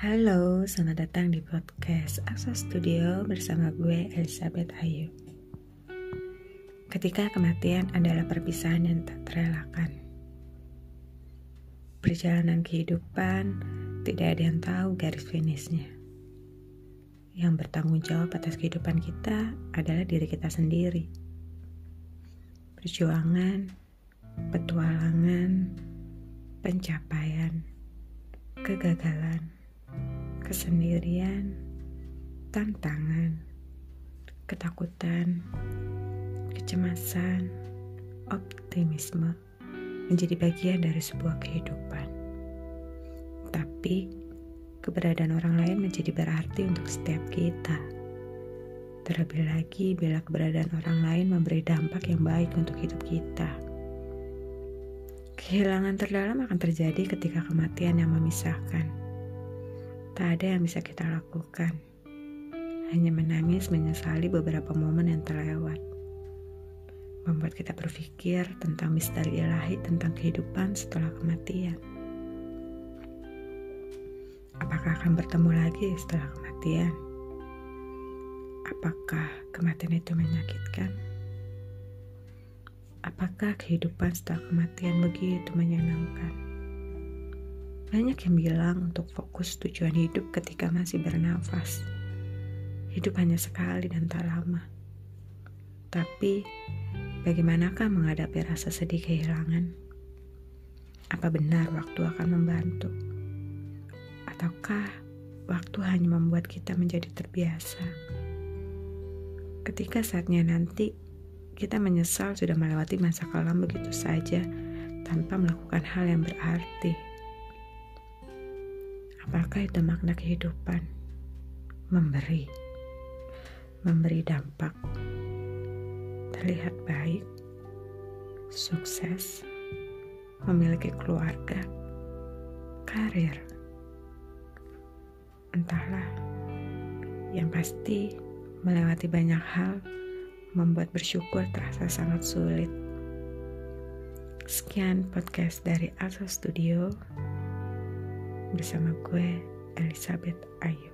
Halo, selamat datang di podcast Asa Studio bersama gue Elizabeth Ayu. Ketika kematian adalah perpisahan yang tak terelakkan. Perjalanan kehidupan tidak ada yang tahu garis finishnya. Yang bertanggung jawab atas kehidupan kita adalah diri kita sendiri. Perjuangan, petualangan, pencapaian, kegagalan kesendirian, tantangan, ketakutan, kecemasan, optimisme menjadi bagian dari sebuah kehidupan. Tapi, keberadaan orang lain menjadi berarti untuk setiap kita. Terlebih lagi bila keberadaan orang lain memberi dampak yang baik untuk hidup kita. Kehilangan terdalam akan terjadi ketika kematian yang memisahkan Tak ada yang bisa kita lakukan. Hanya menangis menyesali beberapa momen yang terlewat. Membuat kita berpikir tentang misteri ilahi tentang kehidupan setelah kematian. Apakah akan bertemu lagi setelah kematian? Apakah kematian itu menyakitkan? Apakah kehidupan setelah kematian begitu menyenangkan? Banyak yang bilang untuk fokus tujuan hidup ketika masih bernafas. Hidup hanya sekali dan tak lama. Tapi, bagaimanakah menghadapi rasa sedih kehilangan? Apa benar waktu akan membantu? Ataukah waktu hanya membuat kita menjadi terbiasa? Ketika saatnya nanti, kita menyesal sudah melewati masa kelam begitu saja tanpa melakukan hal yang berarti. Apakah itu makna kehidupan? Memberi, memberi dampak, terlihat baik, sukses, memiliki keluarga, karir. Entahlah, yang pasti melewati banyak hal membuat bersyukur terasa sangat sulit. Sekian podcast dari Asa Studio bersama gue Elizabeth Ayu.